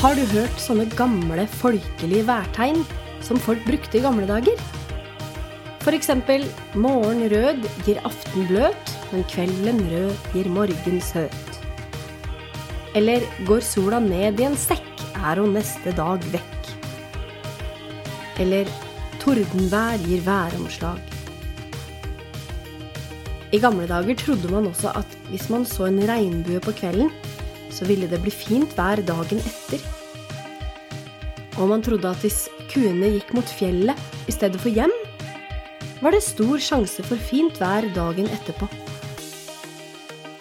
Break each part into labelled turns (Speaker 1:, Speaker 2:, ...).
Speaker 1: Har du hørt sånne gamle folkelige værtegn som folk brukte i gamle dager? Eksempel morgen rød gir aften bløt, men kvelden rød gir morgen søt. Eller går sola ned i en sekk, er hun neste dag vekk. Eller tordenvær gir væromslag. I gamle dager trodde man også at hvis man så en regnbue på kvelden, så ville det bli fint vær dagen etter. Og man trodde at hvis kuene gikk mot fjellet i stedet for hjem, var det stor sjanse for fint vær dagen etterpå.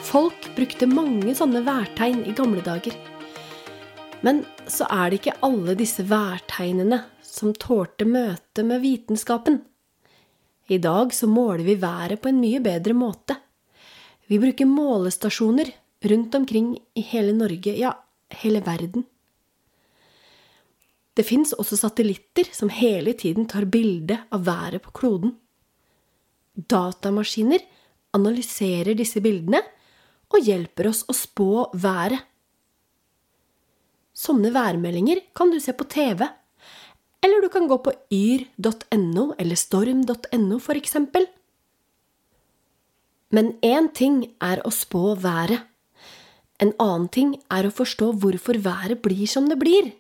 Speaker 1: Folk brukte mange sånne værtegn i gamle dager. Men så er det ikke alle disse værtegnene som tålte møte med vitenskapen. I dag så måler vi været på en mye bedre måte. Vi bruker målestasjoner rundt omkring i hele Norge, ja, hele verden. Det fins også satellitter som hele tiden tar bilde av været på kloden. Datamaskiner analyserer disse bildene og hjelper oss å spå været. Sånne værmeldinger kan du se på TV eller du kan gå på yr.no eller storm.no, for eksempel. Men én ting er å spå været. En annen ting er å forstå hvorfor været blir som det blir.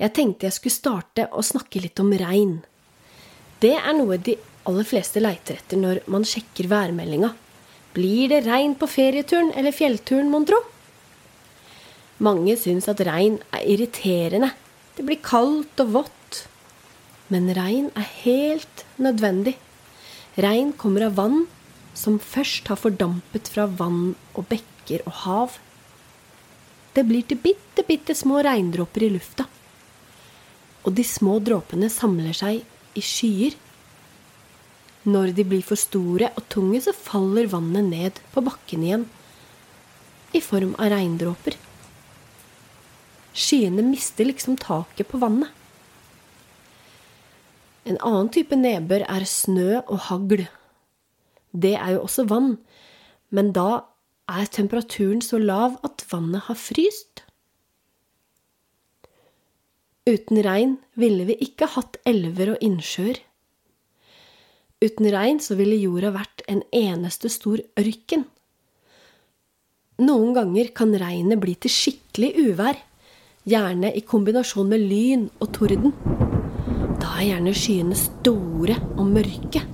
Speaker 1: Jeg tenkte jeg skulle starte å snakke litt om regn. Det er noe de aller fleste leiter etter når man sjekker værmeldinga. Blir det regn på ferieturen eller fjellturen, mon tro? Mange syns at regn er irriterende det blir kaldt og vått. Men regn er helt nødvendig. Regn kommer av vann som først har fordampet fra vann og bekker og hav. Det blir til bitte, bitte små regndråper i lufta. Og de små dråpene samler seg i skyer. Når de blir for store og tunge, så faller vannet ned på bakken igjen i form av regndråper. Skyene mister liksom taket på vannet. En annen type nedbør er snø og hagl. Det er jo også vann, men da er temperaturen så lav at vannet har fryst. Uten regn ville vi ikke hatt elver og innsjøer. Uten regn så ville jorda vært en eneste stor ørken. Noen ganger kan regnet bli til skikkelig uvær gjerne i kombinasjon med lyn og torden. Da er gjerne skyene store og mørke.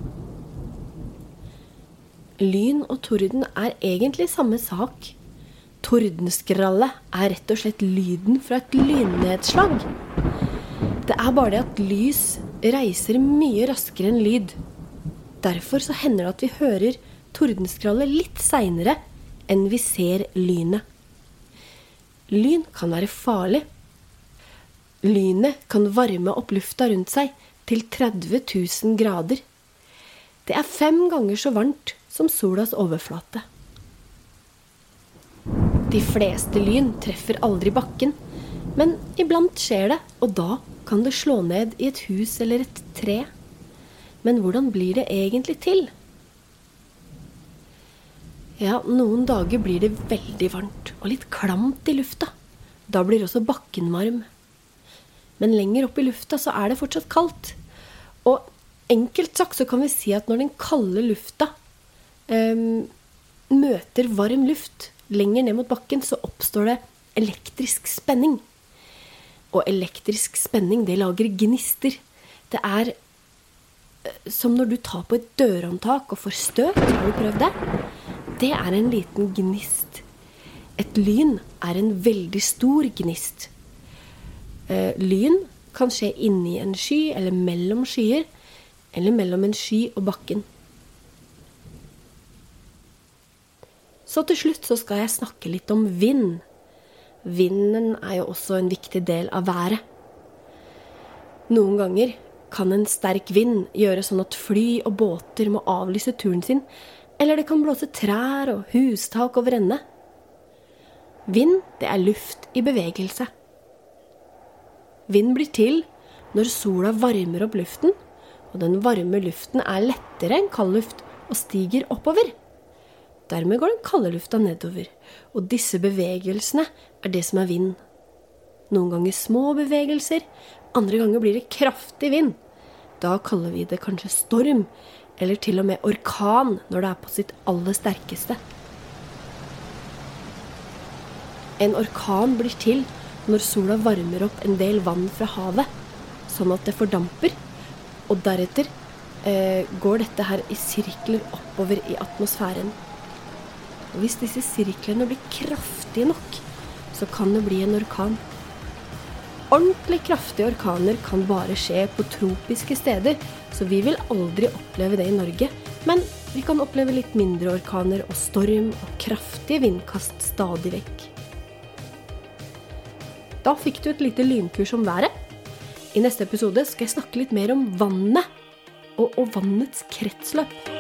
Speaker 1: Lyn og torden er egentlig samme sak. Tordenskralle er rett og slett lyden fra et lynnedslag. Det er bare det at lys reiser mye raskere enn lyd. Derfor så hender det at vi hører tordenskralle litt seinere enn vi ser lynet. Lyn kan være farlig. Lynet kan varme opp lufta rundt seg til 30 000 grader. Det er fem ganger så varmt som solas overflate. De fleste lyn treffer aldri bakken, men iblant skjer det, og da kan det slå ned i et hus eller et tre. Men hvordan blir det egentlig til? Ja, noen dager blir det veldig varmt og litt klamt i lufta. Da blir også bakken varm. Men lenger opp i lufta så er det fortsatt kaldt. Og enkelt sagt så kan vi si at når den kalde lufta møter varm luft lenger ned mot bakken, så oppstår det elektrisk spenning. Og elektrisk spenning, det lager gnister. Det er eh, som når du tar på et dørhåndtak og får støt. Har du prøvd det? det er en liten gnist. Et lyn er en veldig stor gnist. Eh, lyn kan skje inni en sky eller mellom skyer, eller mellom en sky og bakken. Så til slutt så skal jeg snakke litt om vind. Vinden er jo også en viktig del av været. Noen ganger kan en sterk vind gjøre sånn at fly og båter må avlyse turen sin eller det kan blåse trær og hustak over ende. Vind, det er luft i bevegelse. Vind blir til når sola varmer opp luften, og den varme luften er lettere enn kald luft og stiger oppover. Dermed går den kalde lufta nedover, og disse bevegelsene er det som er vind. noen ganger små bevegelser, andre ganger blir det kraftig vind. Da kaller vi det kanskje storm, eller til og med orkan når det er på sitt aller sterkeste. En orkan blir til når sola varmer opp en del vann fra havet, sånn at det fordamper, og deretter eh, går dette her i sirkler oppover i atmosfæren. Og hvis disse sirklene blir kraftige nok, så kan det bli en orkan. Ordentlig kraftige orkaner kan bare skje på tropiske steder, så vi vil aldri oppleve det i Norge. Men vi kan oppleve litt mindre orkaner og storm og kraftige vindkast stadig vekk. Da fikk du et lite lynkurs om været. I neste episode skal jeg snakke litt mer om vannet og, og vannets kretsløp.